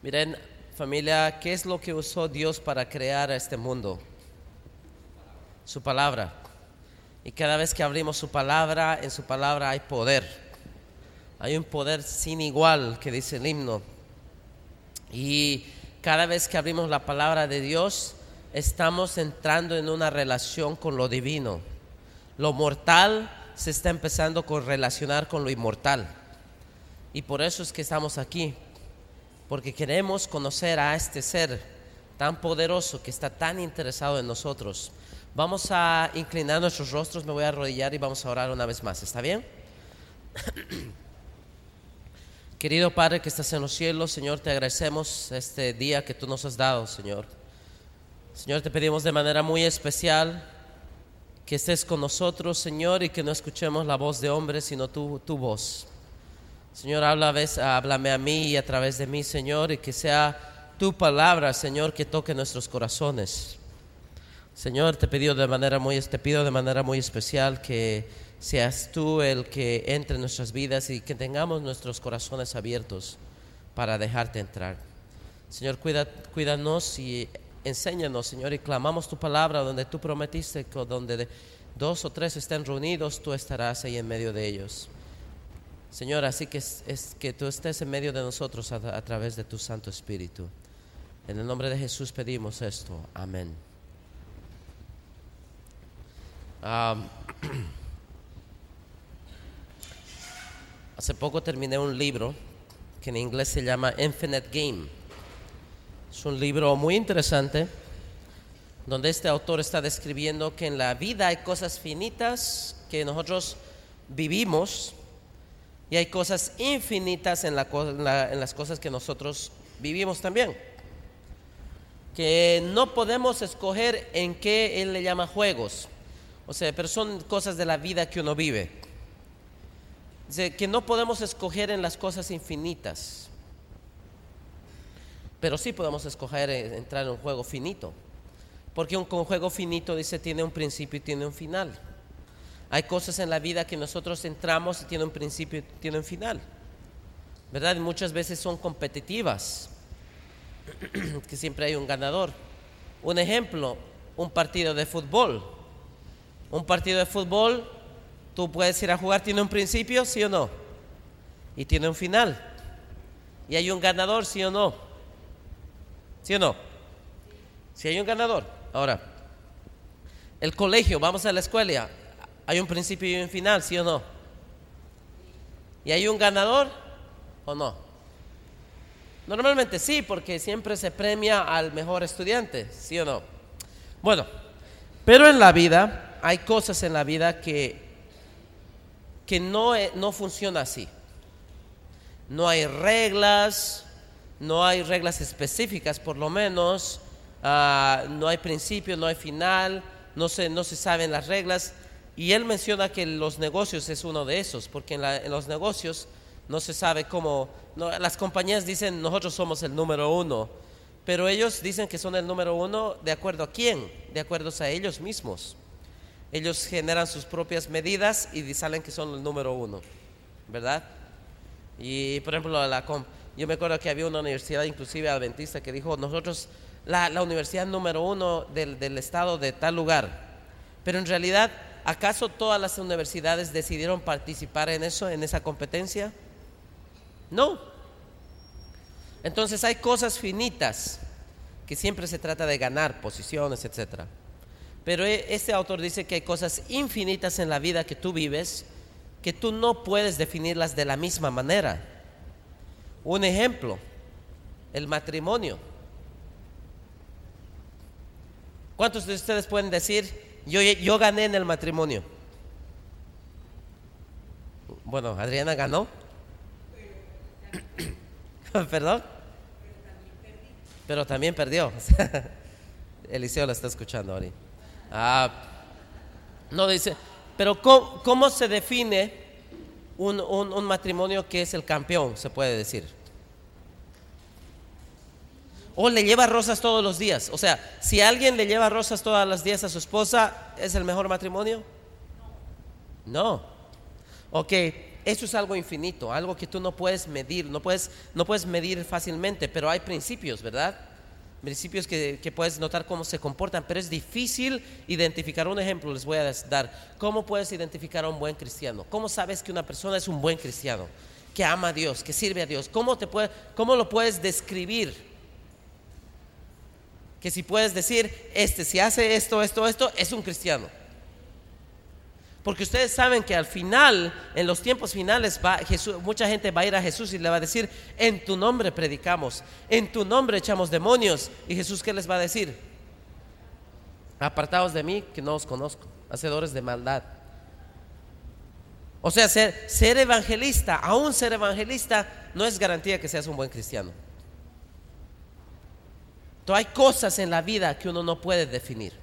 Miren, familia, ¿qué es lo que usó Dios para crear este mundo? Su palabra. Y cada vez que abrimos su palabra, en su palabra hay poder. Hay un poder sin igual que dice el himno. Y cada vez que abrimos la palabra de Dios, estamos entrando en una relación con lo divino. Lo mortal se está empezando a relacionar con lo inmortal. Y por eso es que estamos aquí, porque queremos conocer a este ser tan poderoso que está tan interesado en nosotros. Vamos a inclinar nuestros rostros, me voy a arrodillar y vamos a orar una vez más. ¿Está bien? Querido Padre que estás en los cielos, Señor, te agradecemos este día que tú nos has dado, Señor. Señor, te pedimos de manera muy especial que estés con nosotros, Señor, y que no escuchemos la voz de hombre, sino tu, tu voz. Señor, habla, háblame a mí y a través de mí, Señor, y que sea tu palabra, Señor, que toque nuestros corazones. Señor, te pido de manera muy, te pido de manera muy especial que seas tú el que entre en nuestras vidas y que tengamos nuestros corazones abiertos para dejarte entrar. Señor, cuida, cuídanos y enséñanos, Señor, y clamamos tu palabra donde tú prometiste que donde dos o tres estén reunidos, tú estarás ahí en medio de ellos. Señor, así que es, que tú estés en medio de nosotros a través de tu Santo Espíritu. En el nombre de Jesús pedimos esto. Amén. hace poco terminé un libro que en inglés se llama Infinite Game. Es un libro muy interesante donde este autor está describiendo que en la vida hay cosas finitas que nosotros vivimos y hay cosas infinitas en, las cosas que nosotros vivimos también que no podemos escoger en qué él le llama juegos. O sea, pero son cosas de la vida que uno vive. Dice que no podemos escoger en las cosas infinitas. Pero sí podemos escoger entrar en un juego finito. Porque un, juego finito, dice, tiene un principio y tiene un final. Hay cosas en la vida que nosotros entramos y tiene un principio y tiene un final. ¿Verdad? Muchas veces son competitivas. que siempre hay un ganador. Un ejemplo, un partido de fútbol un partido de fútbol, tú puedes ir a jugar, tiene un principio, sí o no. Y tiene un final. Y hay un ganador, sí o no. ¿Sí o no? Si hay un ganador. Ahora, el colegio, vamos a la escuela, hay un principio y un final, sí o no. ¿Y hay un ganador o no? Normalmente sí, porque siempre se premia al mejor estudiante, sí o no. Bueno, pero en la vida hay cosas en la vida que, que no, e, no funciona así. No hay reglas, no hay reglas específicas por lo menos, ah, no hay principio, no hay final, no se, no se saben las reglas. Y él menciona que los negocios es uno de esos, porque en, los negocios no se sabe cómo, las compañías dicen nosotros somos el número uno, pero ellos dicen que son el número uno de acuerdo a quién, de acuerdo a ellos mismos ellos generan sus propias medidas y salen que son el número uno, ¿verdad? Y por ejemplo, la, yo me acuerdo que había una universidad inclusive adventista que dijo, nosotros, la, universidad número uno del, del, estado de tal lugar, pero en realidad, ¿acaso todas las universidades decidieron participar en eso, en esa competencia? No. Entonces hay cosas finitas que siempre se trata de ganar posiciones, etcétera. Pero e, este autor dice que hay cosas infinitas en la vida que tú vives que tú no puedes definirlas de la misma manera. Un ejemplo, el matrimonio. ¿Cuántos de ustedes pueden decir, yo, yo gané en el matrimonio? Bueno, Adriana ganó. ¿Perdón? Pero también perdió. Eliseo la está escuchando ahorita. Ah, no dice, pero ¿cómo, se define un, un, matrimonio que es el campeón, se puede decir? O le lleva rosas todos los días. O sea, si alguien le lleva rosas todos los días a su esposa, ¿es el mejor matrimonio? No. Ok, eso es algo infinito, algo que tú no puedes medir, no puedes, no puedes medir fácilmente, pero hay principios, ¿verdad? Principios que, puedes notar cómo se comportan, pero es difícil identificar. Un ejemplo les voy a dar. ¿Cómo puedes identificar a un buen cristiano? ¿Cómo sabes que una persona es un buen cristiano? Que ama a Dios, que sirve a Dios. ¿Cómo, te puede, cómo lo puedes describir? Que si puedes decir, este, si hace esto, esto, esto, es un cristiano. Porque ustedes saben que al final, en los tiempos finales, va Jesús, mucha gente va a ir a Jesús y le va a decir, en tu nombre predicamos, en tu nombre echamos demonios. ¿Y Jesús qué les va a decir? Apartados de mí, que no os conozco, hacedores de maldad. O sea, ser, ser evangelista, aún ser evangelista, no es garantía que seas un buen cristiano. Entonces, hay cosas en la vida que uno no puede definir.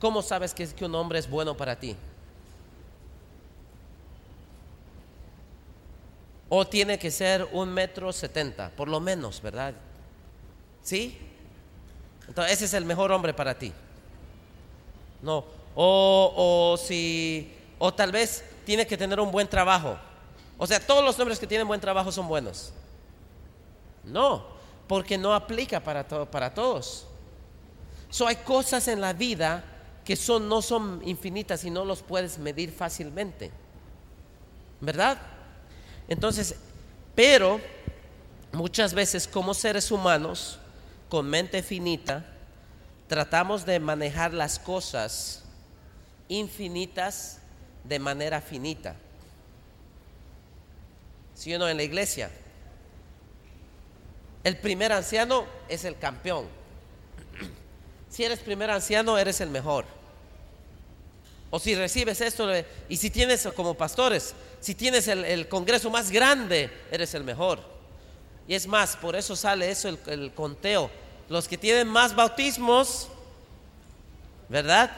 ¿Cómo sabes que, un hombre es bueno para ti? O tiene que ser un metro setenta, por lo menos, ¿verdad? ¿Sí? Entonces, ese es el mejor hombre para ti. No. O, o si, o tal vez tiene que tener un buen trabajo. O sea, todos los hombres que tienen buen trabajo son buenos. No, porque no aplica para, para todos. So, hay cosas en la vida que son, no son infinitas y no los puedes medir fácilmente. ¿Verdad? Entonces, pero muchas veces como seres humanos, con mente finita, tratamos de manejar las cosas infinitas de manera finita. Si uno en la iglesia, el primer anciano es el campeón. Si eres primer anciano, eres el mejor. O si recibes esto, y si tienes como pastores, si tienes el, congreso más grande, eres el mejor. Y es más, por eso sale eso el, conteo. Los que tienen más bautismos, ¿verdad?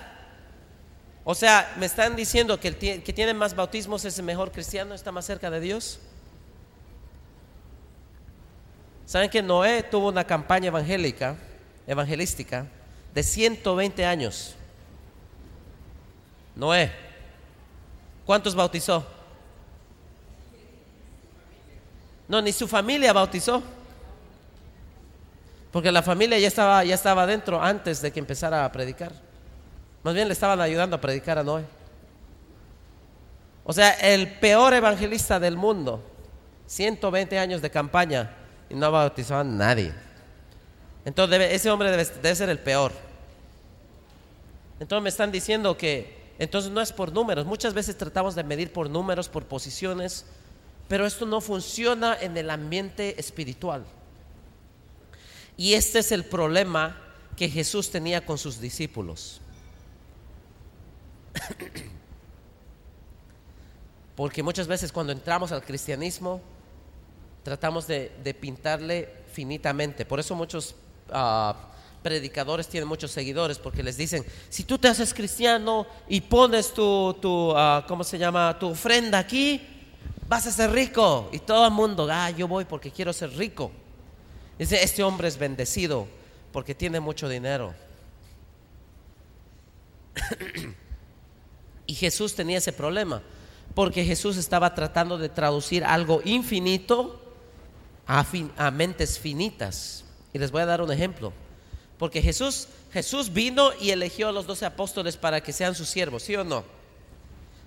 O sea, me están diciendo que el que tiene más bautismos es el mejor cristiano, está más cerca de Dios. ¿Saben que Noé tuvo una campaña evangélica, evangelística, de 120 años? Noé. ¿Cuántos bautizó? No, ni su familia bautizó. Porque la familia ya estaba, ya estaba dentro antes de que empezara a predicar. Más bien le estaban ayudando a predicar a Noé. O sea, el peor evangelista del mundo, 120 años de campaña y no bautizó a nadie. Entonces ese hombre debe, debe ser el peor. Entonces me están diciendo que entonces no es por números. Muchas veces tratamos de medir por números, por posiciones, pero esto no funciona en el ambiente espiritual. Y este es el problema que Jesús tenía con sus discípulos. Porque muchas veces cuando entramos al cristianismo tratamos de, pintarle finitamente. Por eso muchos uh, predicadores tienen muchos seguidores porque les dicen, si tú te haces cristiano y pones tu, tu ah, ¿cómo se llama? Tu ofrenda aquí, vas a ser rico. Y todo el mundo, ah, yo voy porque quiero ser rico. Dice, este hombre es bendecido porque tiene mucho dinero. y Jesús tenía ese problema porque Jesús estaba tratando de traducir algo infinito a, a mentes finitas. Y les voy a dar un ejemplo. Porque Jesús, Jesús vino y eligió a los doce apóstoles para que sean sus siervos, ¿sí o no?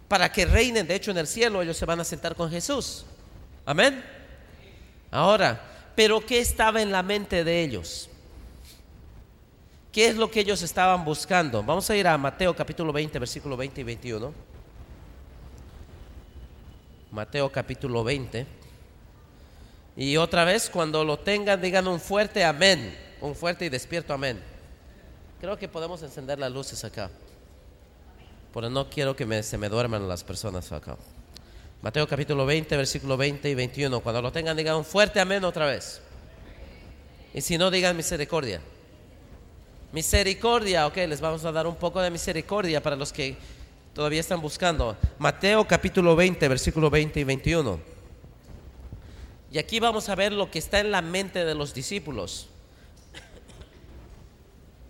Para que reinen, de hecho en el cielo ellos se van a sentar con Jesús. Amén. Ahora, pero ¿qué estaba en la mente de ellos? ¿Qué es lo que ellos estaban buscando? Vamos a ir a Mateo capítulo 20, versículo 20 y 21. Mateo capítulo 20. Y otra vez, cuando lo tengan, digan un fuerte amén. Un fuerte y despierto amén. Creo que podemos encender las luces acá. Porque no quiero que se me duerman las personas acá. Mateo capítulo 20, versículo 20 y 21. Cuando lo tengan, digan un fuerte amén otra vez. Y si no, digan misericordia. Misericordia, ok, les vamos a dar un poco de misericordia para los que todavía están buscando. Mateo capítulo 20, versículo 20 y 21. Y aquí vamos a ver lo que está en la mente de los discípulos.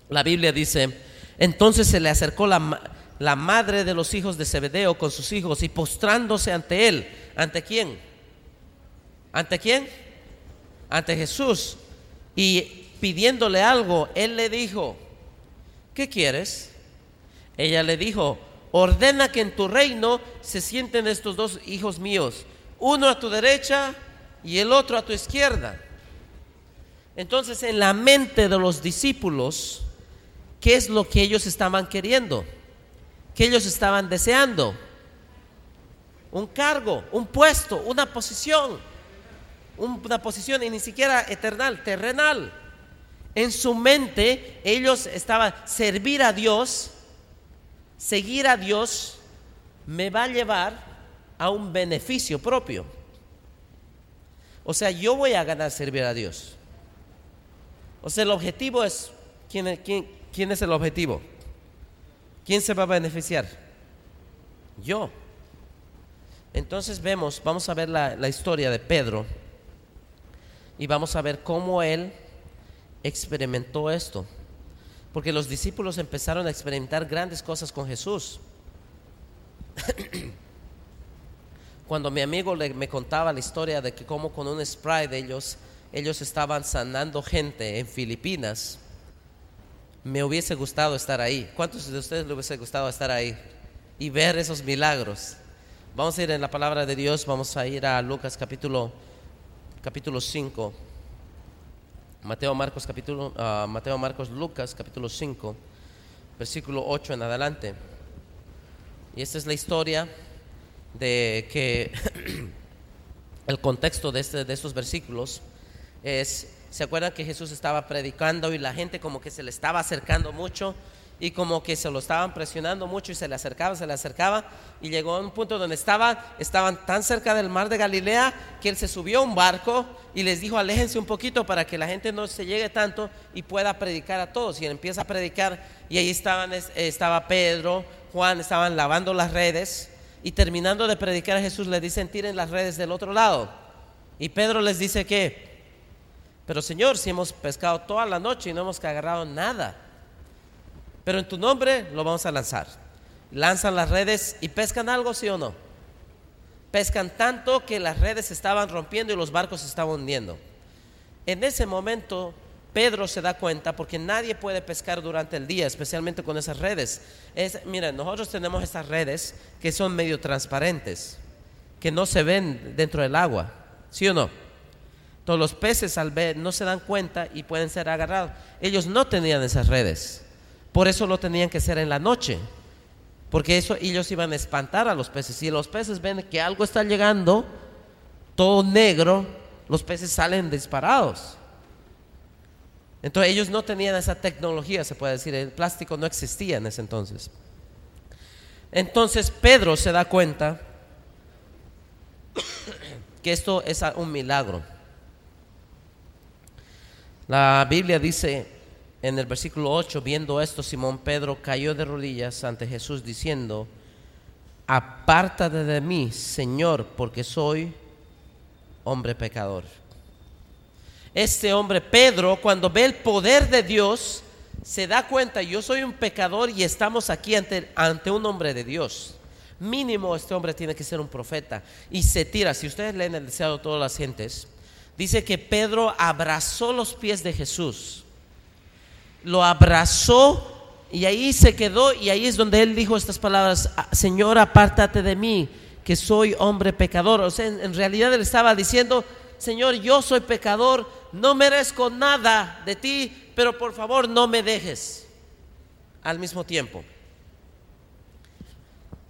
La Biblia dice, entonces se le acercó la, la madre de los hijos de Zebedeo con sus hijos y postrándose ante él, ¿Ante quién? ¿Ante quién? Ante Jesús. Y pidiéndole algo, él le dijo, ¿qué quieres? Ella le dijo, ordena que en tu reino se sienten estos dos hijos míos, uno a tu derecha y el otro a tu izquierda. Entonces, en la mente de los discípulos, ¿qué es lo que ellos estaban queriendo? ¿Qué ellos estaban deseando? Un cargo, un puesto, una posición, una posición y ni siquiera eternal, terrenal. En su mente ellos estaban, servir a Dios, seguir a Dios, me va a llevar a un beneficio propio. O sea, yo voy a ganar servir a Dios. O sea, el objetivo es, ¿quién, quién, quién es el objetivo? ¿Quién se va a beneficiar? Yo. Entonces vemos, vamos a ver la, la historia de Pedro y vamos a ver cómo él experimentó esto. Porque los discípulos empezaron a experimentar grandes cosas con Jesús. Cuando mi amigo le, me contaba la historia de que como con un spray de ellos, ellos estaban sanando gente en Filipinas, me hubiese gustado estar ahí. ¿Cuántos de ustedes le hubiese gustado estar ahí y ver esos milagros? Vamos a ir en la palabra de Dios, vamos a ir a Lucas capítulo, capítulo 5. Mateo, Marcos, capítulo, uh, Mateo, Marcos, Lucas, capítulo 5, versículo 8 en adelante. Y esta es la historia de que el contexto de, este, de estos versículos es, ¿se acuerdan que Jesús estaba predicando y la gente como que se le estaba acercando mucho? y como que se lo estaban presionando mucho y se le acercaba, se le acercaba y llegó a un punto donde estaba, estaban tan cerca del mar de Galilea que él se subió a un barco y les dijo aléjense un poquito para que la gente no se llegue tanto y pueda predicar a todos y él empieza a predicar y ahí estaban, estaba Pedro, Juan, estaban lavando las redes y terminando de predicar a Jesús le dicen tiren las redes del otro lado y Pedro les dice que pero Señor si hemos pescado toda la noche y no hemos agarrado nada pero en tu nombre lo vamos a lanzar. Lanzan las redes y pescan algo, sí o no. Pescan tanto que las redes estaban rompiendo y los barcos estaban hundiendo. En ese momento Pedro se da cuenta porque nadie puede pescar durante el día, especialmente con esas redes. Es, miren, nosotros tenemos estas redes que son medio transparentes, que no se ven dentro del agua, ¿sí o no? Todos los peces al ver no se dan cuenta y pueden ser agarrados. Ellos no tenían esas redes. Por eso lo tenían que hacer en la noche. Porque eso ellos iban a espantar a los peces. Si los peces ven que algo está llegando, todo negro, los peces salen disparados. Entonces ellos no tenían esa tecnología, se puede decir. El plástico no existía en ese entonces. Entonces Pedro se da cuenta que esto es un milagro. La Biblia dice en el versículo 8, viendo esto, Simón Pedro cayó de rodillas ante Jesús diciendo, apártate de mí, Señor, porque soy hombre pecador. Este hombre, Pedro, cuando ve el poder de Dios, se da cuenta, yo soy un pecador y estamos aquí ante, un hombre de Dios. Mínimo este hombre tiene que ser un profeta. Y se tira, si ustedes leen el deseado de todas las gentes, dice que Pedro abrazó los pies de Jesús lo abrazó y ahí se quedó y ahí es donde él dijo estas palabras, ah, Señor, apártate de mí, que soy hombre pecador. O sea, en, realidad él estaba diciendo, Señor, yo soy pecador, no merezco nada de ti, pero por favor no me dejes al mismo tiempo.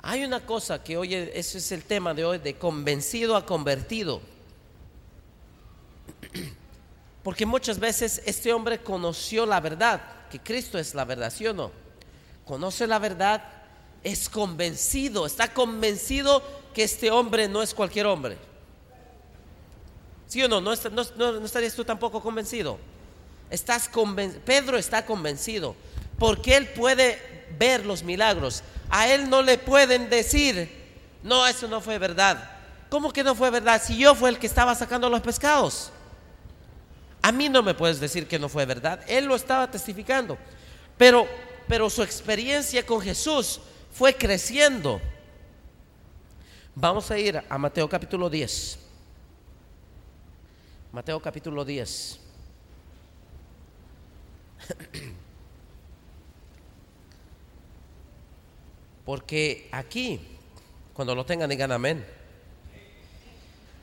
Hay una cosa que hoy, es el tema de hoy, de convencido a convertido. Porque muchas veces este hombre conoció la verdad, que Cristo es la verdad, ¿sí o no? Conoce la verdad, es convencido, está convencido que este hombre no es cualquier hombre. ¿Sí o no? ¿No, estarías tú tampoco convencido? Estás Pedro está convencido, porque él puede ver los milagros. A él no le pueden decir, no, eso no fue verdad. ¿Cómo que no fue verdad? Si yo fue el que estaba sacando los pescados. A mí no me puedes decir que no fue verdad. Él lo estaba testificando. Pero, pero su experiencia con Jesús fue creciendo. Vamos a ir a Mateo capítulo 10. Mateo capítulo 10. Porque aquí, cuando lo tengan, digan amén.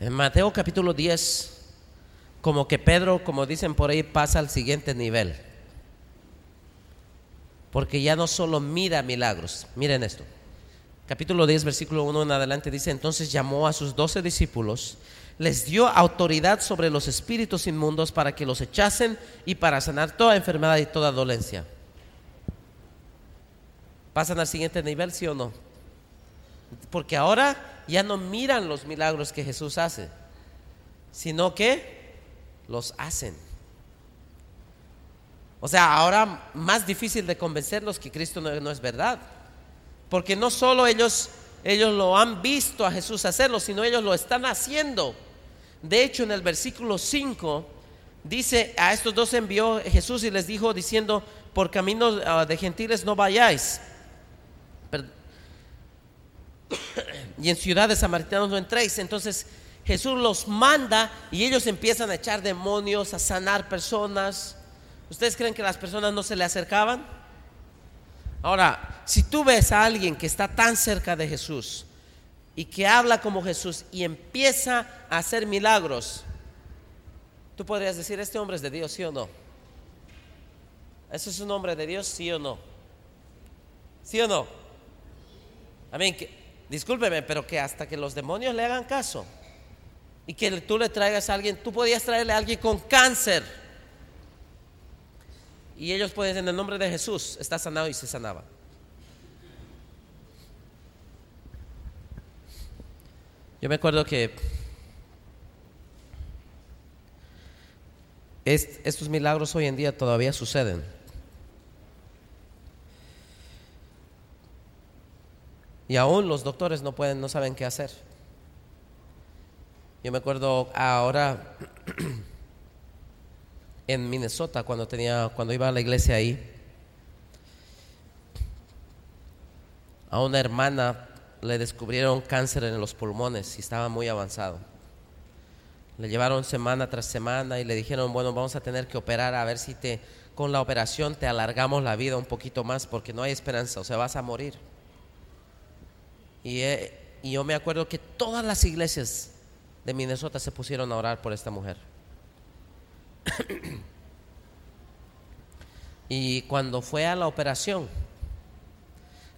En Mateo capítulo 10, como que Pedro, como dicen por ahí, pasa al siguiente nivel. Porque ya no solo mira milagros, miren esto. Capítulo 10, versículo 1 en adelante dice, entonces llamó a sus doce discípulos, les dio autoridad sobre los espíritus inmundos para que los echasen y para sanar toda enfermedad y toda dolencia. ¿Pasan al siguiente nivel, sí o no? Porque ahora ya no miran los milagros que Jesús hace, sino que los hacen. O sea, ahora más difícil de convencerlos que Cristo no, no es verdad. Porque no solo ellos, ellos lo han visto a Jesús hacerlo, sino ellos lo están haciendo. De hecho, en el versículo 5 dice, a estos dos envió Jesús y les dijo diciendo, por camino ah, de gentiles no vayáis. y en ciudades samaritanas no entréis. Entonces Jesús los manda y ellos empiezan a echar demonios, a sanar personas. ¿Ustedes creen que las personas no se le acercaban? Ahora, si tú ves a alguien que está tan cerca de Jesús y que habla como Jesús y empieza a hacer milagros, tú podrías decir, este hombre es de Dios, sí o no. ¿Eso es un hombre de Dios, sí o no? ¿Sí o no? A mí, discúlpeme, pero que hasta que los demonios le hagan caso y que tú le traigas a alguien, tú podías traerle a alguien con cáncer y ellos pueden en el nombre de Jesús está sanado y se sanaba. Yo me acuerdo que estos milagros hoy en día todavía suceden. Y aún los doctores no pueden, no saben qué hacer. Yo me acuerdo ahora en Minnesota cuando tenía cuando iba a la iglesia ahí. A una hermana le descubrieron cáncer en los pulmones y estaba muy avanzado. Le llevaron semana tras semana y le dijeron, bueno, vamos a tener que operar a ver si te con la operación te alargamos la vida un poquito más porque no hay esperanza, o sea, vas a morir. Y, eh, y yo me acuerdo que todas las iglesias de Minnesota se pusieron a orar por esta mujer. y cuando fue a la operación,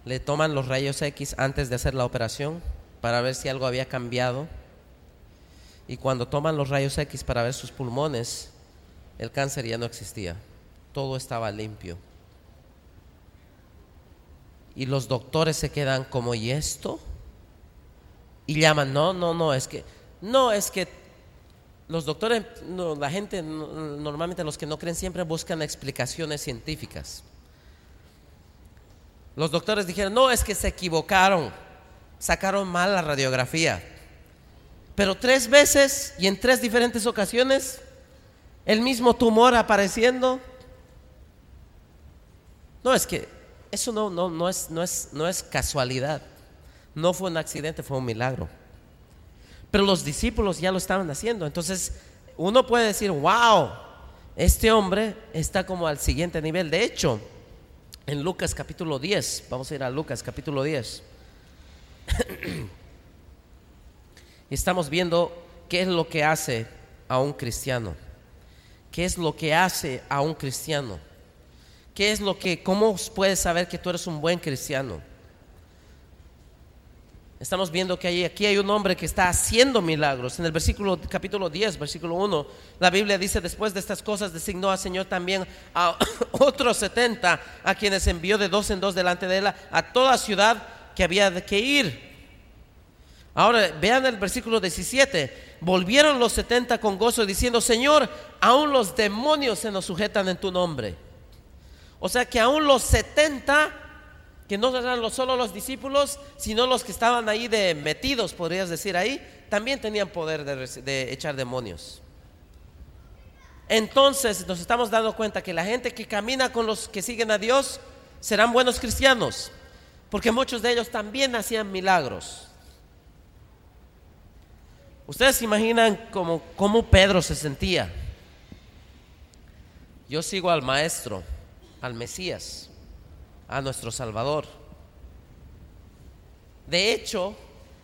le toman los rayos X antes de hacer la operación para ver si algo había cambiado. Y cuando toman los rayos X para ver sus pulmones, el cáncer ya no existía. Todo estaba limpio. Y los doctores se quedan como, ¿y esto? Y llaman, no, no, no, es que, no, es que los doctores, la gente, normalmente los que no creen siempre buscan explicaciones científicas. Los doctores dijeron, no, es que se equivocaron, sacaron mal la radiografía. Pero tres veces y en tres diferentes ocasiones, el mismo tumor apareciendo. No, es que eso no, no, no, es, no, es, no es casualidad. No fue un accidente, fue un milagro. Pero los discípulos ya lo estaban haciendo. Entonces uno puede decir, wow, este hombre está como al siguiente nivel. De hecho, en Lucas capítulo 10, vamos a ir a Lucas capítulo 10. y estamos viendo qué es lo que hace a un cristiano. ¿Qué es lo que hace a un cristiano? ¿Qué es lo que, cómo puedes saber que tú eres un buen cristiano? Estamos viendo que aquí hay un hombre que está haciendo milagros. En el versículo capítulo 10, versículo 1, la Biblia dice, después de estas cosas designó al Señor también a otros 70, a quienes envió de dos en dos delante de él a toda ciudad que había que ir. Ahora vean el versículo 17. Volvieron los 70 con gozo diciendo, Señor, aún los demonios se nos sujetan en tu nombre. O sea que aún los 70 que no eran solo los discípulos, sino los que estaban ahí de metidos, podrías decir ahí, también tenían poder de, echar demonios. Entonces nos estamos dando cuenta que la gente que camina con los que siguen a Dios serán buenos cristianos, porque muchos de ellos también hacían milagros. Ustedes se imaginan cómo, cómo Pedro se sentía. Yo sigo al Maestro, al Mesías, a nuestro Salvador. De hecho,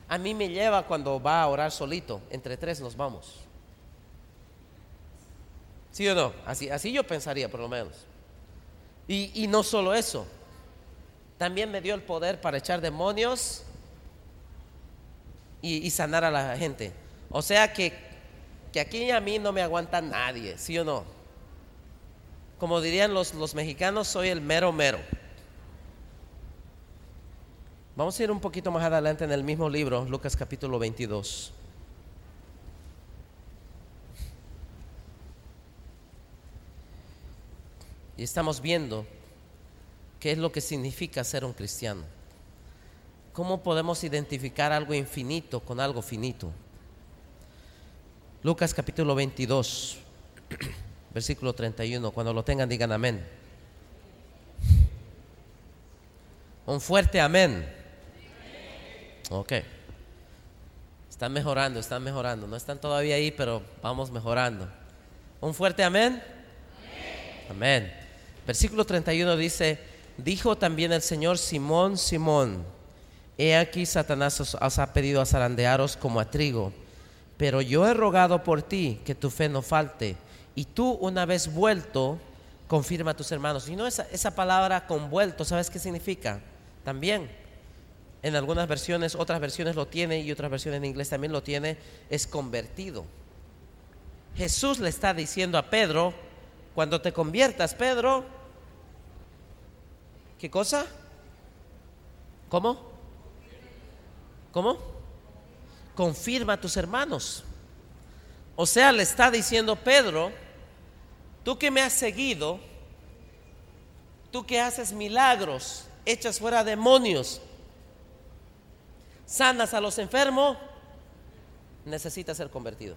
a mí me lleva cuando va a orar solito. Entre tres nos vamos. ¿Sí o no? Así, así yo pensaría por lo menos. Y, y no solo eso. También me dio el poder para echar demonios y, sanar a la gente. O sea que, que aquí a mí no me aguanta nadie, ¿sí o no? Como dirían los, los mexicanos, soy el mero mero. Vamos a ir un poquito más adelante en el mismo libro, Lucas capítulo 22. Y estamos viendo qué es lo que significa ser un cristiano. ¿Cómo podemos identificar algo infinito con algo finito? Lucas capítulo 22, versículo 31. Cuando lo tengan, digan amén. Un fuerte amén. Ok. Están mejorando, están mejorando. No están todavía ahí, pero vamos mejorando. Un fuerte amén. Amén. Versículo 31 dice, dijo también el Señor Simón, Simón He aquí Satanás os, ha pedido a zarandearos como a trigo, pero yo he rogado por ti que tu fe no falte, y tú una vez vuelto, confirma a tus hermanos. Y no esa, esa palabra convuelto, ¿sabes qué significa? También, en algunas versiones, otras versiones lo tiene y otras versiones en inglés también lo tiene, es convertido. Jesús le está diciendo a Pedro, cuando te conviertas, Pedro, ¿qué cosa? ¿Cómo? ¿Cómo? Confirma a tus hermanos. O sea, le está diciendo Pedro, tú que me has seguido, tú que haces milagros, echas fuera demonios, sanas a los enfermos, necesitas ser convertido.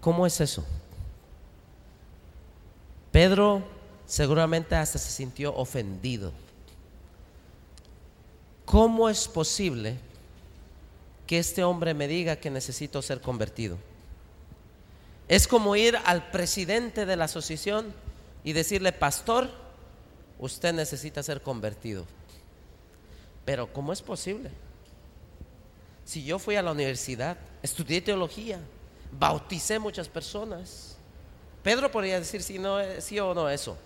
¿Cómo es eso? Pedro seguramente hasta se sintió ofendido. ¿Cómo es posible que este hombre me diga que necesito ser convertido? Es como ir al presidente de la asociación y decirle, pastor, usted necesita ser convertido. Pero ¿cómo es posible? Si yo fui a la universidad, estudié teología, bauticé muchas personas. Pedro podría decir si no, sí o no eso.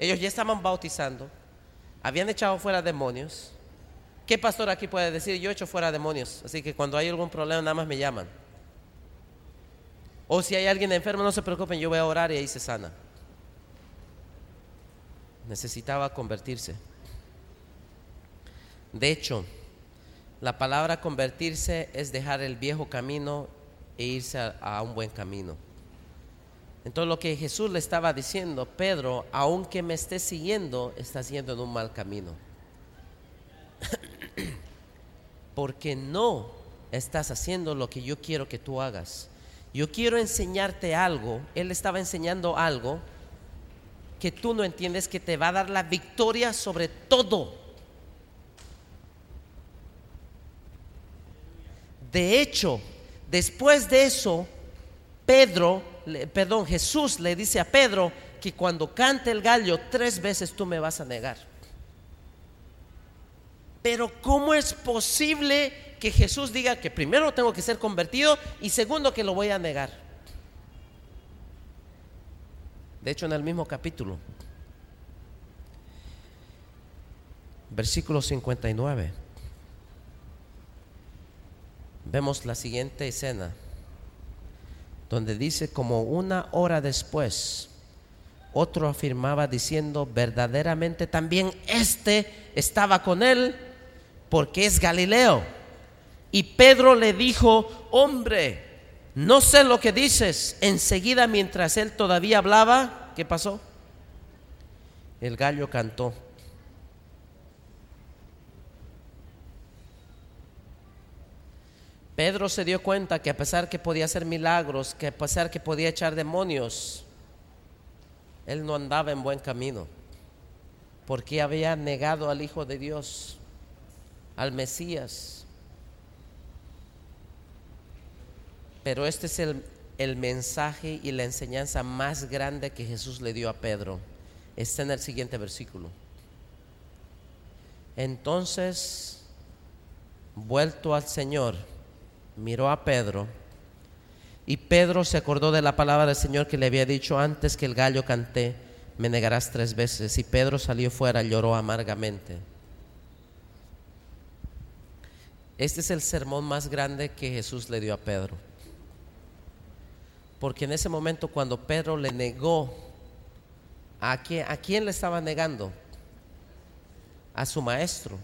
Ellos ya estaban bautizando, habían echado fuera demonios. ¿Qué pastor aquí puede decir? Yo he hecho fuera demonios, así que cuando hay algún problema nada más me llaman. O si hay alguien enfermo, no se preocupen, yo voy a orar y ahí se sana. Necesitaba convertirse. De hecho, la palabra convertirse es dejar el viejo camino e irse a, un buen camino. Entonces lo que Jesús le estaba diciendo, Pedro, aunque me estés siguiendo, estás yendo en un mal camino. Porque no estás haciendo lo que yo quiero que tú hagas. Yo quiero enseñarte algo. Él estaba enseñando algo que tú no entiendes que te va a dar la victoria sobre todo. De hecho, después de eso, Pedro perdón, Jesús le dice a Pedro que cuando cante el gallo tres veces tú me vas a negar. Pero ¿cómo es posible que Jesús diga que primero tengo que ser convertido y segundo que lo voy a negar? De hecho, en el mismo capítulo, versículo 59, vemos la siguiente escena donde dice como una hora después, otro afirmaba diciendo, verdaderamente también este estaba con él porque es Galileo. Y Pedro le dijo, hombre, no sé lo que dices. Enseguida, mientras él todavía hablaba, ¿qué pasó? El gallo cantó. Pedro se dio cuenta que a pesar que podía hacer milagros, que a pesar que podía echar demonios, él no andaba en buen camino. porque había negado al Hijo de Dios, al Mesías. Pero este es el, mensaje y la enseñanza más grande que Jesús le dio a Pedro. Está en el siguiente versículo. Entonces, vuelto al Señor, miró a Pedro y Pedro se acordó de la palabra del Señor que le había dicho antes que el gallo canté, me negarás tres veces. Y Pedro salió fuera, lloró amargamente. Este es el sermón más grande que Jesús le dio a Pedro. Porque en ese momento cuando Pedro le negó, ¿a quién, ¿a quién le estaba negando? A su maestro,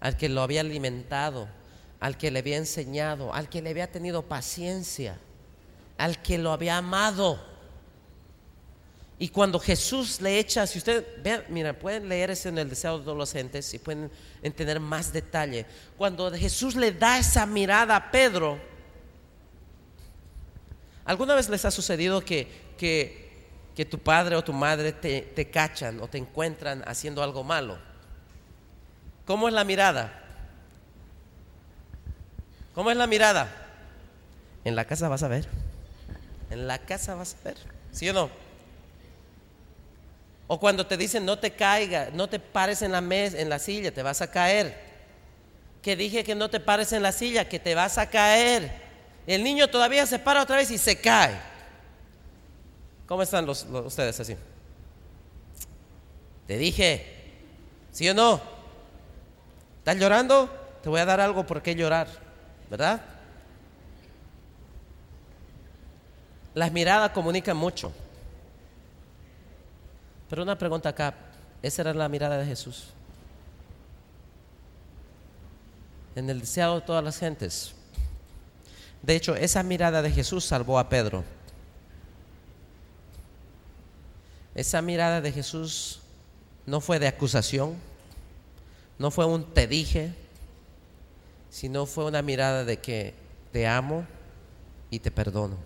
al que lo había alimentado, al que le había enseñado, al que le había tenido paciencia, al que lo había amado. Y cuando Jesús le echa, si usted vean, mira, pueden leer eso en el deseo de los gentes y pueden entender más detalle. Cuando Jesús le da esa mirada a Pedro, ¿alguna vez les ha sucedido que, que, que tu padre o tu madre te, te cachan o te encuentran haciendo algo malo? ¿Cómo es la mirada? ¿Cómo es la mirada? En la casa vas a ver. En la casa vas a ver. ¿Sí o no? O cuando te dicen no te caiga, no te pares en la mesa, en la silla, te vas a caer. Que dije que no te pares en la silla, que te vas a caer. El niño todavía se para otra vez y se cae. ¿Cómo están los, ustedes así? Te dije, ¿sí o no? ¿Estás llorando? Te voy a dar algo por qué llorar, ¿verdad? Las miradas comunican mucho. Pero una pregunta acá, ¿esa era la mirada de Jesús? En el deseado de todas las gentes. De hecho, esa mirada de Jesús salvó a Pedro. Esa mirada de Jesús no fue de acusación, no fue un te dije, sino fue una mirada de que te amo y te perdono.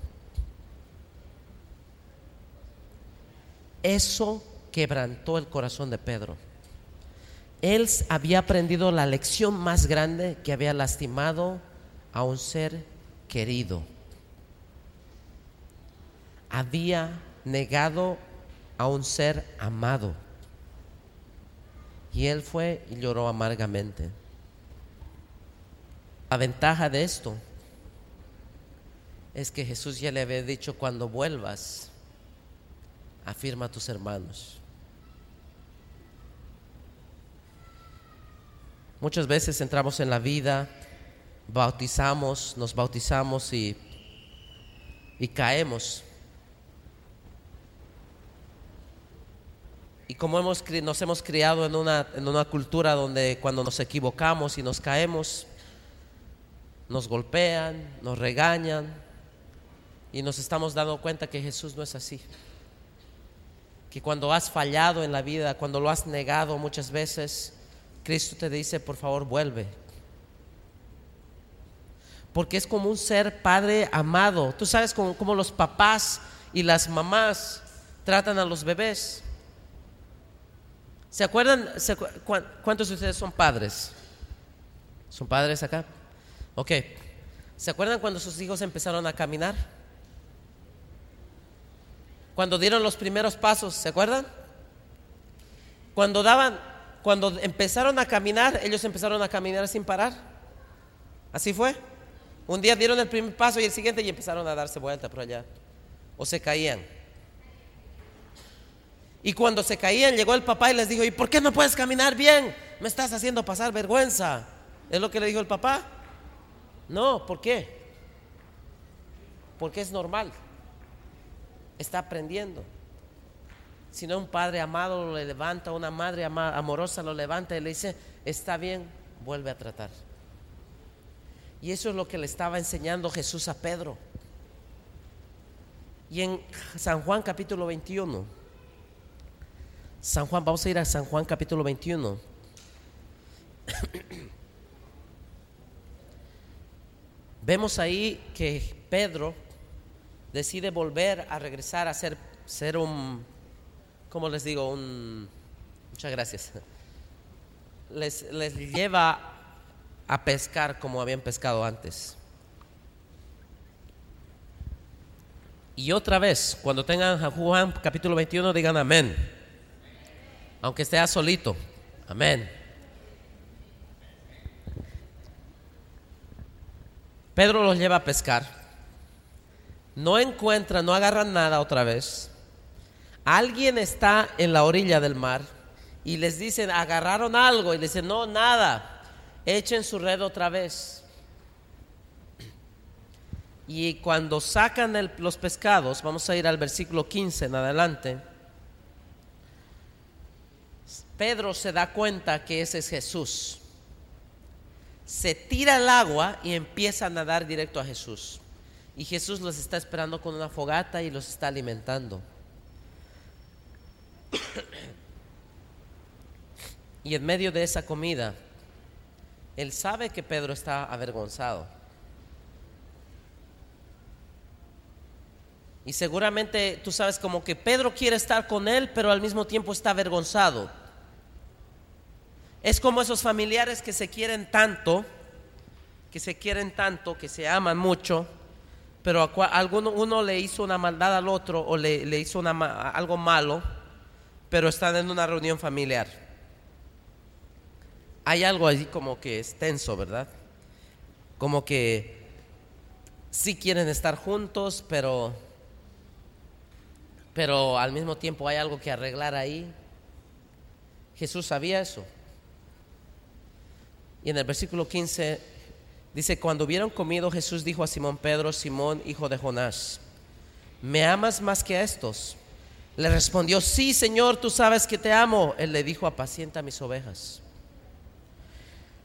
Eso quebrantó el corazón de Pedro. Él había aprendido la lección más grande que había lastimado a un ser querido. Había negado a un ser amado. Y él fue y lloró amargamente. La ventaja de esto es que Jesús ya le había dicho cuando vuelvas, afirma a tus hermanos. Muchas veces entramos en la vida, bautizamos, nos bautizamos y, y caemos. Y como hemos, nos hemos criado en una, en una cultura donde cuando nos equivocamos y nos caemos, nos golpean, nos regañan y nos estamos dando cuenta que Jesús no es así. Que cuando has fallado en la vida, cuando lo has negado muchas veces, Cristo te dice, por favor, vuelve. Porque es como un ser padre amado. Tú sabes cómo, los papás y las mamás tratan a los bebés. ¿Se acuerdan? ¿Cuántos de ustedes son padres? ¿Son padres acá? Ok. ¿Se acuerdan cuando sus hijos empezaron a caminar? Cuando dieron los primeros pasos, ¿se acuerdan? Cuando daban, cuando empezaron a caminar, ellos empezaron a caminar sin parar. Así fue. Un día dieron el primer paso y el siguiente y empezaron a darse vuelta por allá. O se caían. Y cuando se caían, llegó el papá y les dijo, ¿y por qué no puedes caminar bien? Me estás haciendo pasar vergüenza. ¿Es lo que le dijo el papá? No, ¿por qué? Porque es normal. Está aprendiendo. Si no, un padre amado lo levanta, una madre amorosa lo levanta y le dice, está bien, vuelve a tratar. Y eso es lo que le estaba enseñando Jesús a Pedro. Y en San Juan capítulo 21, San Juan, vamos a ir a San Juan capítulo 21. Vemos ahí que Pedro decide volver a regresar a ser, ser un, ¿cómo les digo? Un, Muchas gracias. Les, les lleva a pescar como habían pescado antes. Y otra vez, cuando tengan a Juan capítulo 21, digan amén. Aunque esté solito. Amén. Pedro los lleva a pescar. No encuentran, no agarran nada otra vez. Alguien está en la orilla del mar y les dicen, agarraron algo y les dicen, no, nada, echen su red otra vez. Y cuando sacan los pescados, vamos a ir al versículo 15 en adelante, Pedro se da cuenta que ese es Jesús. Se tira al agua y empieza a nadar directo a Jesús. Y Jesús los está esperando con una fogata y los está alimentando. y en medio de esa comida, él sabe que Pedro está avergonzado. Y seguramente tú sabes como que Pedro quiere estar con él, pero al mismo tiempo está avergonzado. Es como esos familiares que se quieren tanto, que se quieren tanto, que se aman mucho, pero a alguno, uno le hizo una maldad al otro o le, le hizo una, algo malo, pero están en una reunión familiar. Hay algo ahí como que es tenso, ¿verdad? Como que sí quieren estar juntos, pero pero al mismo tiempo hay algo que arreglar ahí. Jesús sabía eso. Y en el versículo 15 dice, cuando hubieron comido, Jesús dijo a Simón Pedro, Simón, hijo de Jonás, ¿me amas más que a estos? Le respondió, sí, Señor, tú sabes que te amo. Él le dijo, apacienta mis ovejas.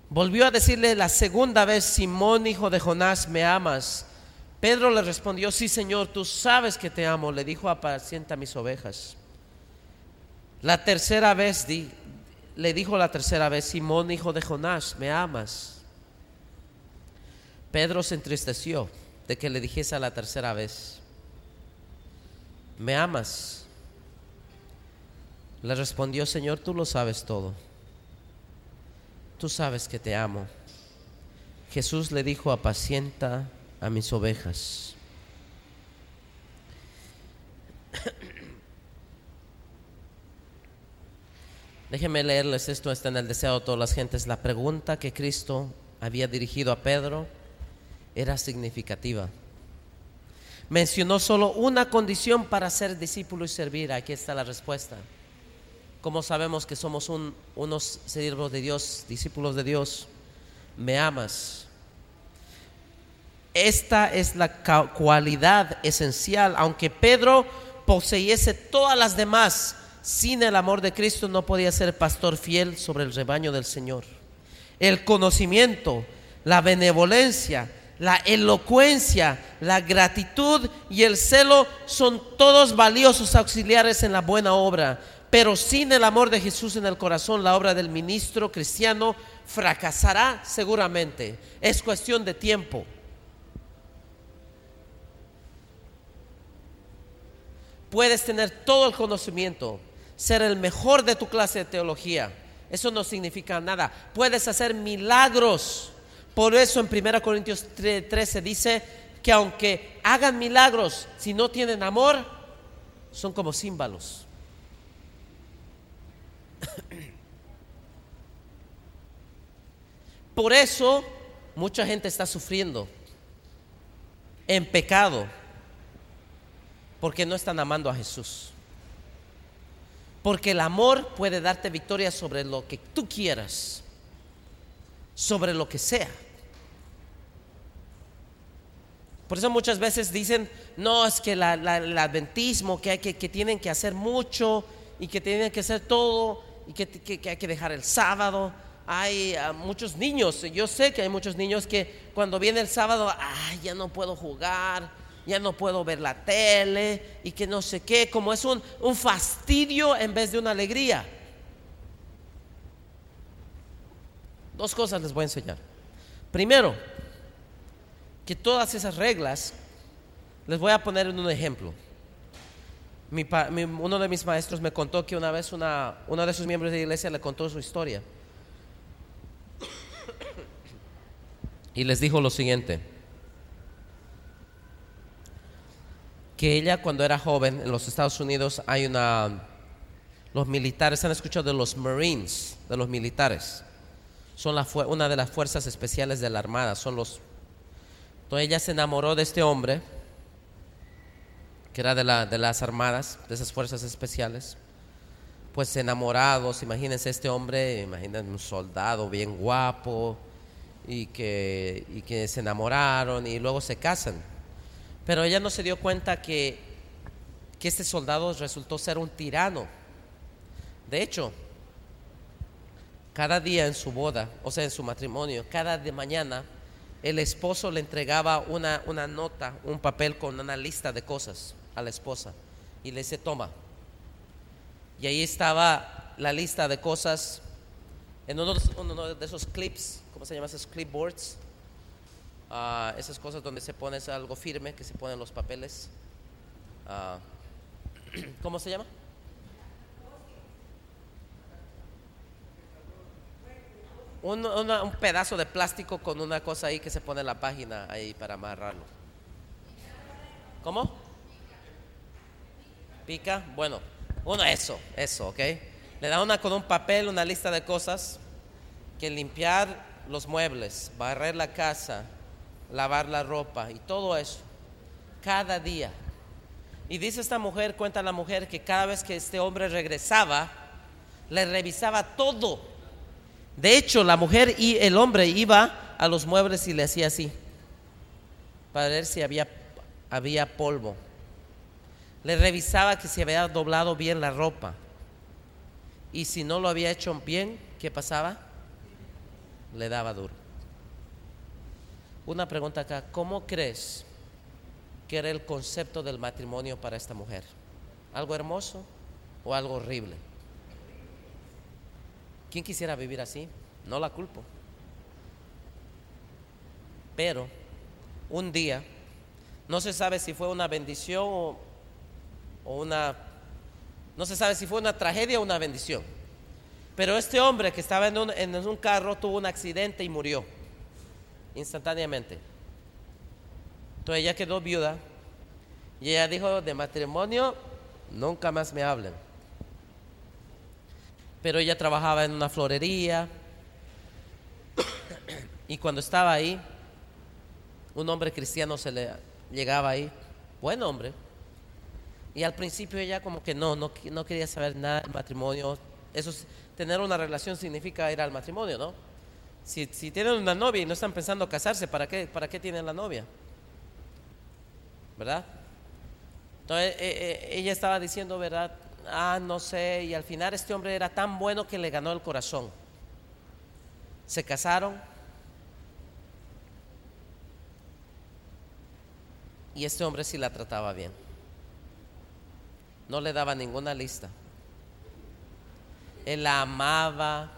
Volvió a decirle la segunda vez, Simón, hijo de Jonás, ¿me amas? Pedro le respondió, sí Señor, tú sabes que te amo. Le dijo, apacienta mis ovejas. La tercera vez le dijo la tercera vez, Simón, hijo de Jonás, ¿me amas? Pedro se entristeció de que le dijese a la tercera vez, ¿me amas? Le respondió, Señor, tú lo sabes todo. Tú sabes que te amo. Jesús le dijo, apacienta a mis ovejas. Déjenme leerles esto, está en el deseo de todas las gentes. La pregunta que Cristo había dirigido a Pedro era significativa. Mencionó solo una condición para ser discípulo y servir. Aquí está la respuesta. Como sabemos que somos unos siervos de Dios, discípulos de Dios? ¿Me amas? Esta es la cualidad esencial. Aunque Pedro poseyese todas las demás, sin el amor de Cristo no podía ser pastor fiel sobre el rebaño del Señor. El conocimiento, la benevolencia, la elocuencia, la gratitud y el celo son todos valiosos auxiliares en la buena obra. Pero sin el amor de Jesús en el corazón, la obra del ministro cristiano fracasará seguramente. Es cuestión de tiempo. Puedes tener todo el conocimiento, ser el mejor de tu clase de teología. Eso no significa nada. Puedes hacer milagros. Por eso en 1 Corintios 13 dice que aunque hagan milagros, si no tienen amor, son como címbalos. Por eso mucha gente está sufriendo en pecado porque no están amando a Jesús. Porque el amor puede darte victoria sobre lo que tú quieras, sobre lo que sea. Por eso muchas veces dicen, no, es que el adventismo, que, tienen que hacer mucho y que tienen que hacer todo y que, que hay que dejar el sábado. Hay ah, muchos niños, yo sé que hay muchos niños que cuando viene el sábado, ay, ya no puedo jugar, ya no puedo ver la tele y que no sé qué, como es un, un fastidio en vez de una alegría. Dos cosas les voy a enseñar. Primero, que todas esas reglas les voy a poner en un ejemplo. Mi mi- uno de mis maestros me contó que una vez una, uno de sus miembros de la iglesia le contó su historia. Y les dijo lo siguiente. Que ella cuando era joven en los Estados Unidos hay una... Los militares, ¿han escuchado de los Marines? De los militares. Son la una de las fuerzas especiales de la Armada. Son los... Entonces ella se enamoró de este hombre que era de, de las armadas, de esas fuerzas especiales, pues enamorados, imagínense este hombre, imagínense un soldado bien guapo y que, se enamoraron y luego se casan. Pero ella no se dio cuenta que, este soldado resultó ser un tirano. De hecho, cada día en su boda, o sea, en su matrimonio, cada de mañana, el esposo le entregaba una nota, un papel con una lista de cosas a la esposa y le dice, toma. Y ahí estaba la lista de cosas en uno de, esos clips, ¿cómo se llama esos clipboards? Ah, esas cosas donde se pone algo firme, que se ponen los papeles. Ah, ¿Cómo se llama? Un, una- un pedazo de plástico con una cosa ahí que se pone en la página ahí para amarrarlo. ¿Cómo? Pica. Bueno, uno eso, eso, ¿ok? Le da una con un papel, una lista de cosas que limpiar los muebles, barrer la casa, lavar la ropa y todo eso. Cada día. Y dice esta mujer, cuenta la mujer, que cada vez que este hombre regresaba, le revisaba todo. De hecho, la mujer y el hombre iba a los muebles y le hacía así, para ver si había, había polvo. Le revisaba que se había doblado bien la ropa. Y si no lo había hecho bien, ¿qué pasaba? Le daba duro. Una pregunta acá, ¿cómo crees que era el concepto del matrimonio para esta mujer? ¿Algo hermoso o algo horrible? ¿Quién quisiera vivir así? No la culpo. Pero un día, no se sabe si fue una bendición o, o una, no se sabe si fue una tragedia o una bendición. Pero este hombre que estaba en un, carro tuvo un accidente y murió instantáneamente. Entonces ella quedó viuda y ella dijo, de matrimonio nunca más me hablen. Pero ella trabajaba en una florería y cuando estaba ahí, un hombre cristiano se le llegaba ahí, buen hombre. Y al principio ella como que no, no, quería saber nada del matrimonio. Eso es- tener una relación significa ir al matrimonio, ¿no? Si, tienen una novia y no están pensando casarse, ¿para qué, para qué tienen la novia? ¿Verdad? Entonces eh, eh, ella estaba diciendo, ¿verdad? Ah, no sé, y al final este hombre era tan bueno que le ganó el corazón. Se casaron. Y este hombre sí la trataba bien. No le daba ninguna lista. Él la amaba,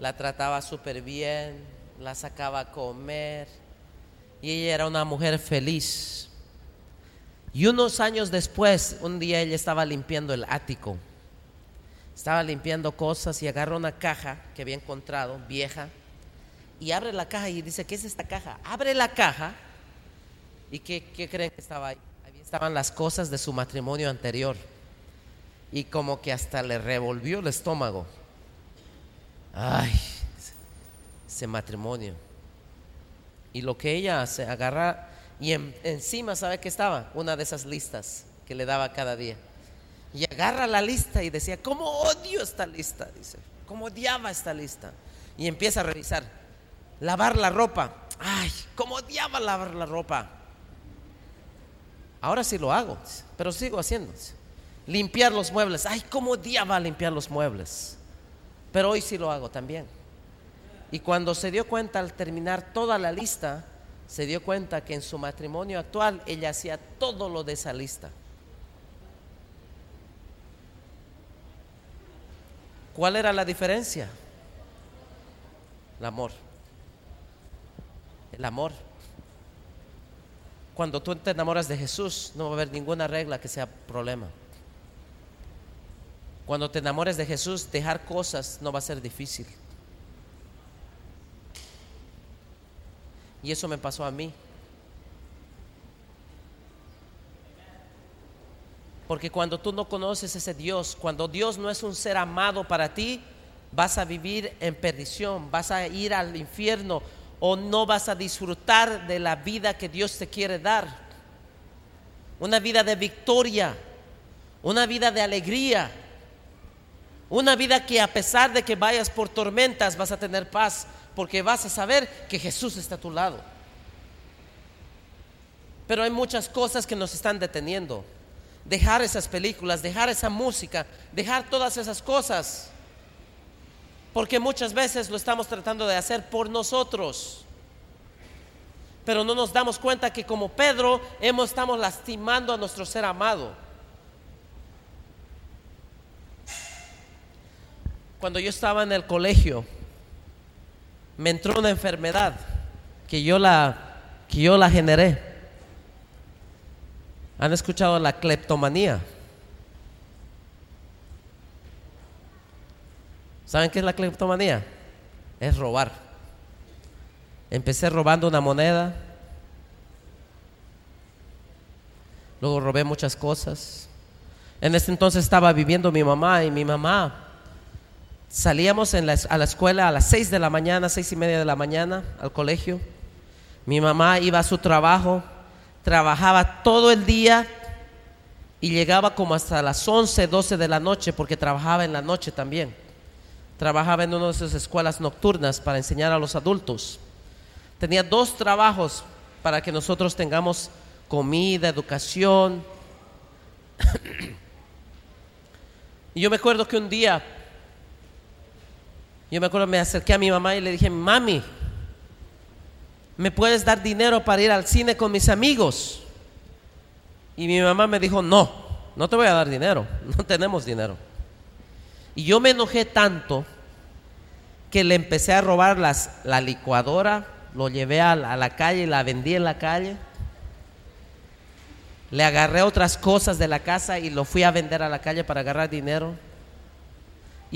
la trataba súper bien, la sacaba a comer. Y ella era una mujer feliz. Y unos años después, un día ella estaba limpiando el ático. Estaba limpiando cosas y agarra una caja que había encontrado, vieja, y abre la caja y dice, ¿qué es esta caja? Abre la caja y ¿qué, creen que estaba ahí? Ahí estaban las cosas de su matrimonio anterior. Y como que hasta le revolvió el estómago. Ay, ese matrimonio. Y lo que ella hace, agarra y en- encima, ¿sabe qué estaba? Una de esas listas que le daba cada día. Y agarra la lista y decía, ¿cómo odio esta lista? Dice, ¿cómo odiaba esta lista? Y empieza a revisar. Lavar la ropa. Ay, ¿cómo odiaba lavar la ropa? Ahora sí lo hago, pero sigo haciendo. Limpiar los muebles. Ay, ¿cómo odiaba limpiar los muebles? Pero hoy sí lo hago también. Y cuando se dio cuenta al terminar toda la lista, se dio cuenta que en su matrimonio actual ella hacía todo lo de esa lista. ¿Cuál era la diferencia? El amor. El amor. Cuando tú te enamoras de Jesús, no va a haber ninguna regla que sea problema. Cuando te enamores de Jesús, dejar cosas no va a ser difícil. Y eso me pasó a mí. Porque cuando tú no conoces ese Dios, cuando Dios no es un ser amado para ti, vas a vivir en perdición, vas a ir al infierno o no vas a disfrutar de la vida que Dios te quiere dar. Una vida de victoria, una vida de alegría, una vida que a pesar de que vayas por tormentas vas a tener paz, porque vas a saber que Jesús está a tu lado. Pero hay muchas cosas que nos están deteniendo dejar esas películas, dejar esa música, dejar todas esas cosas. Porque muchas veces lo estamos tratando de hacer por nosotros. Pero no nos damos cuenta que como Pedro hemos, estamos lastimando a nuestro ser amado. Cuando yo estaba en el colegio, me entró una enfermedad que yo la, que yo la generé. ¿Han escuchado la cleptomanía? ¿Saben qué es la cleptomanía? Es robar. Empecé robando una moneda, luego robé muchas cosas. En ese entonces estaba viviendo mi mamá y mi mamá salíamos a la escuela a las seis de la mañana, seis y media de la mañana, al colegio. Mi mamá iba a su trabajo trabajaba todo el día y llegaba como hasta las 11, 12 de la noche porque trabajaba en la noche también. Trabajaba en una de esas escuelas nocturnas para enseñar a los adultos. Tenía dos trabajos para que nosotros tengamos comida, educación. y yo me acuerdo que un día, yo me acuerdo me acerqué a mi mamá y le dije, mami, ¿me puedes dar dinero para ir al cine con mis amigos? Y mi mamá me dijo, no, no te voy a dar dinero, no tenemos dinero. Y yo me enojé tanto que le empecé a robar las, la licuadora, lo llevé a a la calle y la vendí en la calle. Le agarré otras cosas de la casa y lo fui a vender a la calle para agarrar dinero.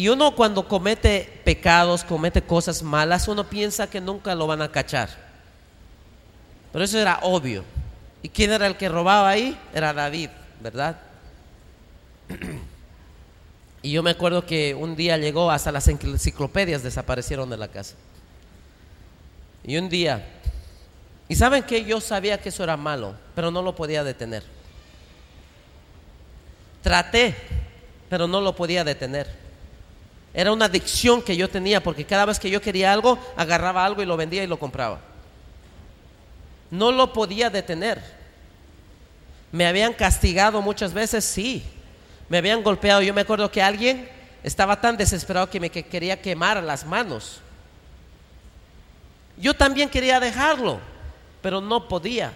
Y uno cuando comete pecados, comete cosas malas, uno piensa que nunca lo van a cachar. Pero eso era obvio. ¿Y quién era el que robaba ahí? Era David, ¿verdad? Y yo me acuerdo que un día llegó, hasta las enciclopedias desaparecieron de la casa. Y un día, y saben que yo sabía que eso era malo, pero no lo podía detener. Traté, pero no lo podía detener. Era una adicción que yo tenía porque cada vez que yo quería algo, agarraba algo y lo vendía y lo compraba no lo podía detener. Me habían castigado muchas veces, sí. Me habían golpeado. Yo me acuerdo que alguien estaba tan desesperado que me quería quemar las manos. Yo también quería dejarlo, pero no podía.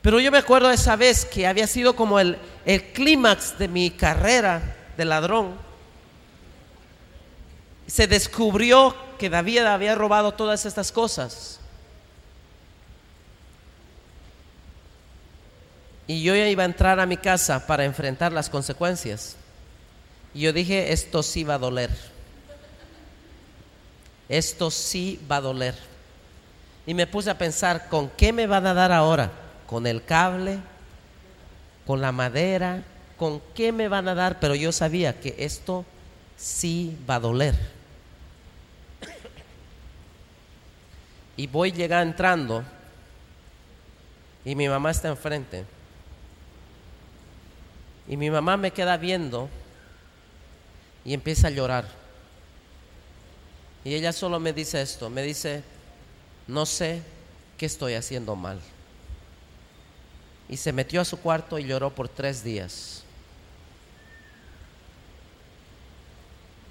Pero yo me acuerdo esa vez que había sido como el, el clímax de mi carrera de ladrón. Se descubrió que David había robado todas estas cosas. Y yo ya iba a entrar a mi casa para enfrentar las consecuencias. Y yo dije, esto sí va a doler. Esto sí va a doler. Y me puse a pensar, ¿con qué me van a dar ahora? ¿Con el cable? ¿Con la madera? ¿Con qué me van a dar? Pero yo sabía que esto sí va a doler. Y voy llegar entrando y mi mamá está enfrente. Y mi mamá me queda viendo y empieza a llorar. Y ella solo me dice esto, me dice, no sé qué estoy haciendo mal. Y se metió a su cuarto y lloró por tres días.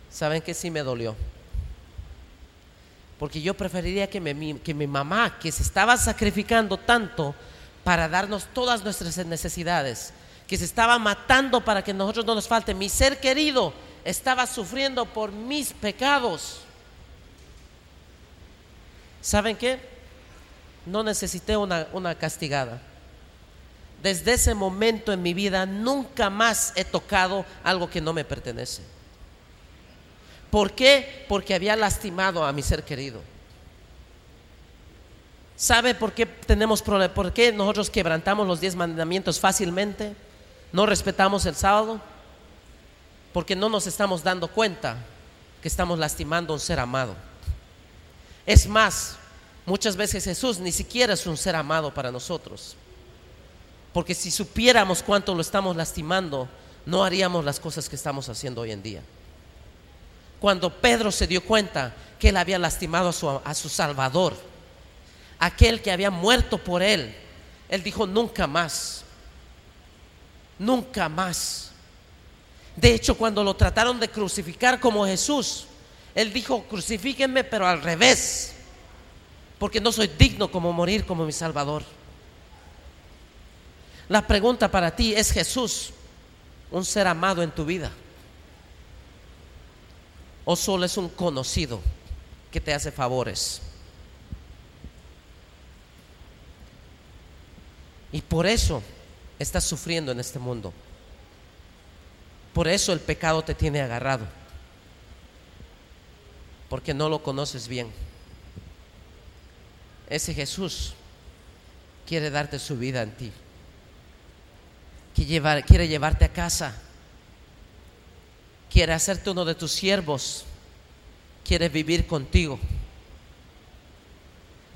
¿Saben que sí me dolió? Porque yo preferiría que mi, que mi mamá, que se estaba sacrificando tanto para darnos todas nuestras necesidades, que se estaba matando para que nosotros no nos falte. Mi ser querido estaba sufriendo por mis pecados. ¿Saben qué? No necesité una, una castigada. desde ese momento en mi vida nunca más he tocado algo que no me pertenece. ¿Por qué? Porque había lastimado a mi ser querido. ¿Sabe por qué tenemos? ¿Por qué nosotros quebrantamos los diez mandamientos fácilmente? ¿No respetamos el sábado? Porque no nos estamos dando cuenta que estamos lastimando a un ser amado. Es más, muchas veces Jesús ni siquiera es un ser amado para nosotros. Porque si supiéramos cuánto lo estamos lastimando, no haríamos las cosas que estamos haciendo hoy en día. Cuando Pedro se dio cuenta que él había lastimado a su, a su Salvador, aquel que había muerto por él, él dijo, nunca más, nunca más. De hecho, cuando lo trataron de crucificar como Jesús, él dijo, crucifíquenme, pero al revés, porque no soy digno como morir como mi Salvador. La pregunta para ti, ¿es Jesús un ser amado en tu vida? ¿O solo es un conocido que te hace favores? Y por eso estás sufriendo en este mundo. Por eso el pecado te tiene agarrado. Porque no lo conoces bien. Ese Jesús quiere darte su vida en ti quiere llevarte a casa, quiere hacerte uno de tus siervos, quiere vivir contigo.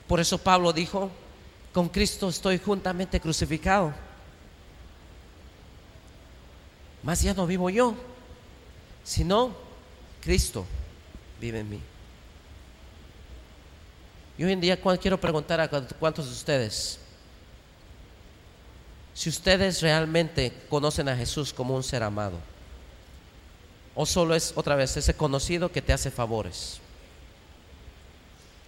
Por eso Pablo dijo, con Cristo estoy juntamente crucificado. Más ya no vivo yo, sino Cristo vive en mí. Y hoy en día quiero preguntar a cuántos de ustedes si ustedes realmente conocen a Jesús como un ser amado, o solo es otra vez ese conocido que te hace favores,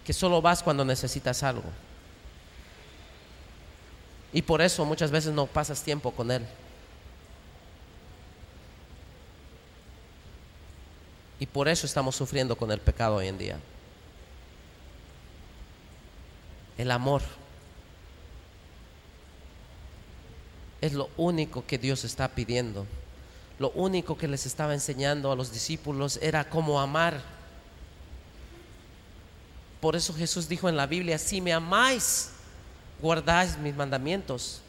que solo vas cuando necesitas algo. Y por eso muchas veces no pasas tiempo con Él. Y por eso estamos sufriendo con el pecado hoy en día. El amor Es lo único que Dios está pidiendo. Lo único que les estaba enseñando a los discípulos era cómo amar. Por eso Jesús dijo en la Biblia, si me amáis, guardáis mis mandamientos.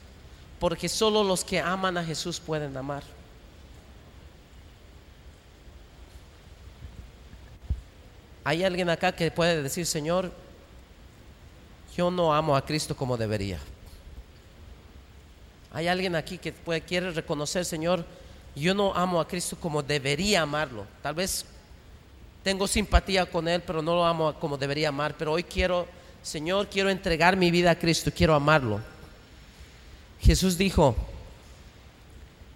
Porque solo los que aman a Jesús pueden amar. ¿Hay alguien acá que puede decir, Señor, yo no amo a Cristo como debería? Hay alguien aquí que puede, quiere reconocer, Señor, yo no amo a Cristo como debería amarlo. Tal vez tengo simpatía con Él, pero no lo amo como debería amar. Pero hoy quiero, Señor, quiero entregar mi vida a Cristo, quiero amarlo. Jesús dijo,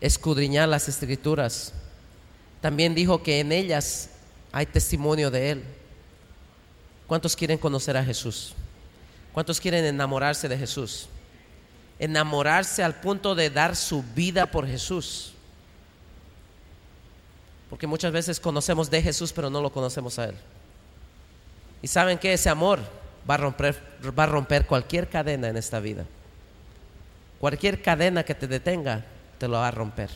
escudriñar las escrituras. También dijo que en ellas hay testimonio de Él. ¿Cuántos quieren conocer a Jesús? ¿Cuántos quieren enamorarse de Jesús? enamorarse al punto de dar su vida por Jesús. Porque muchas veces conocemos de Jesús, pero no lo conocemos a Él. Y saben que ese amor va a romper, va a romper cualquier cadena en esta vida. Cualquier cadena que te detenga, te lo va a romper.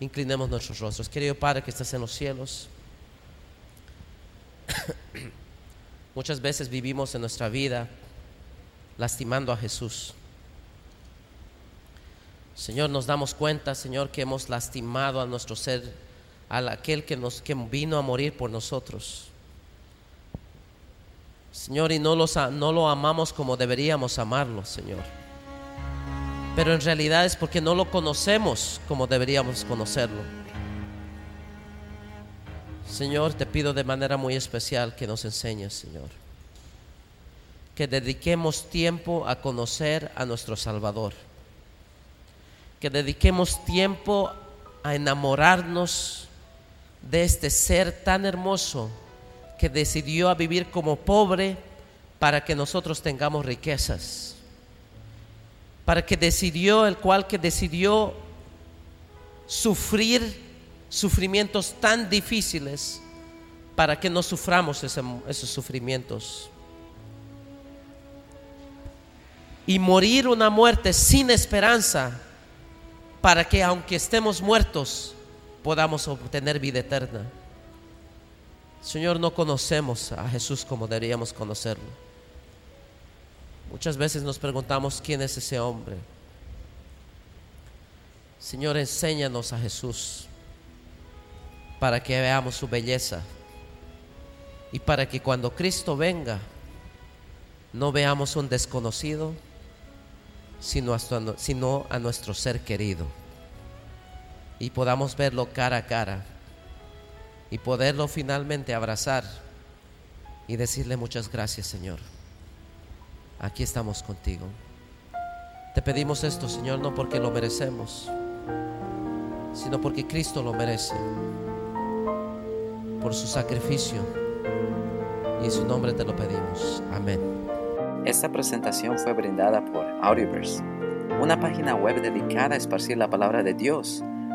Inclinemos nuestros rostros. Querido Padre que estás en los cielos. Muchas veces vivimos en nuestra vida lastimando a Jesús. Señor, nos damos cuenta, Señor, que hemos lastimado a nuestro ser, a aquel que nos que vino a morir por nosotros. Señor, y no, no lo amamos como deberíamos amarlo, Señor. Pero en realidad es porque no lo conocemos como deberíamos conocerlo. Señor, te pido de manera muy especial que nos enseñes, Señor. Que dediquemos tiempo a conocer a nuestro Salvador que dediquemos tiempo a enamorarnos de este ser tan hermoso que decidió a vivir como pobre para que nosotros tengamos riquezas. Para que decidió, el cual que decidió sufrir sufrimientos tan difíciles para que no suframos esos sufrimientos. y morir una muerte sin esperanza para que aunque estemos muertos podamos obtener vida eterna. Señor, no conocemos a Jesús como deberíamos conocerlo. Muchas veces nos preguntamos quién es ese hombre. Señor, enséñanos a Jesús para que veamos su belleza y para que cuando Cristo venga no veamos un desconocido, sino, sino a nuestro ser querido y podamos verlo cara a cara y poderlo finalmente abrazar y decirle muchas gracias Señor. Aquí estamos contigo. Te pedimos esto Señor no porque lo merecemos, sino porque Cristo lo merece, por su sacrificio. Y en su nombre te lo pedimos. Amén. Esta presentación fue brindada por Audioverse, una página web dedicada a esparcir la palabra de Dios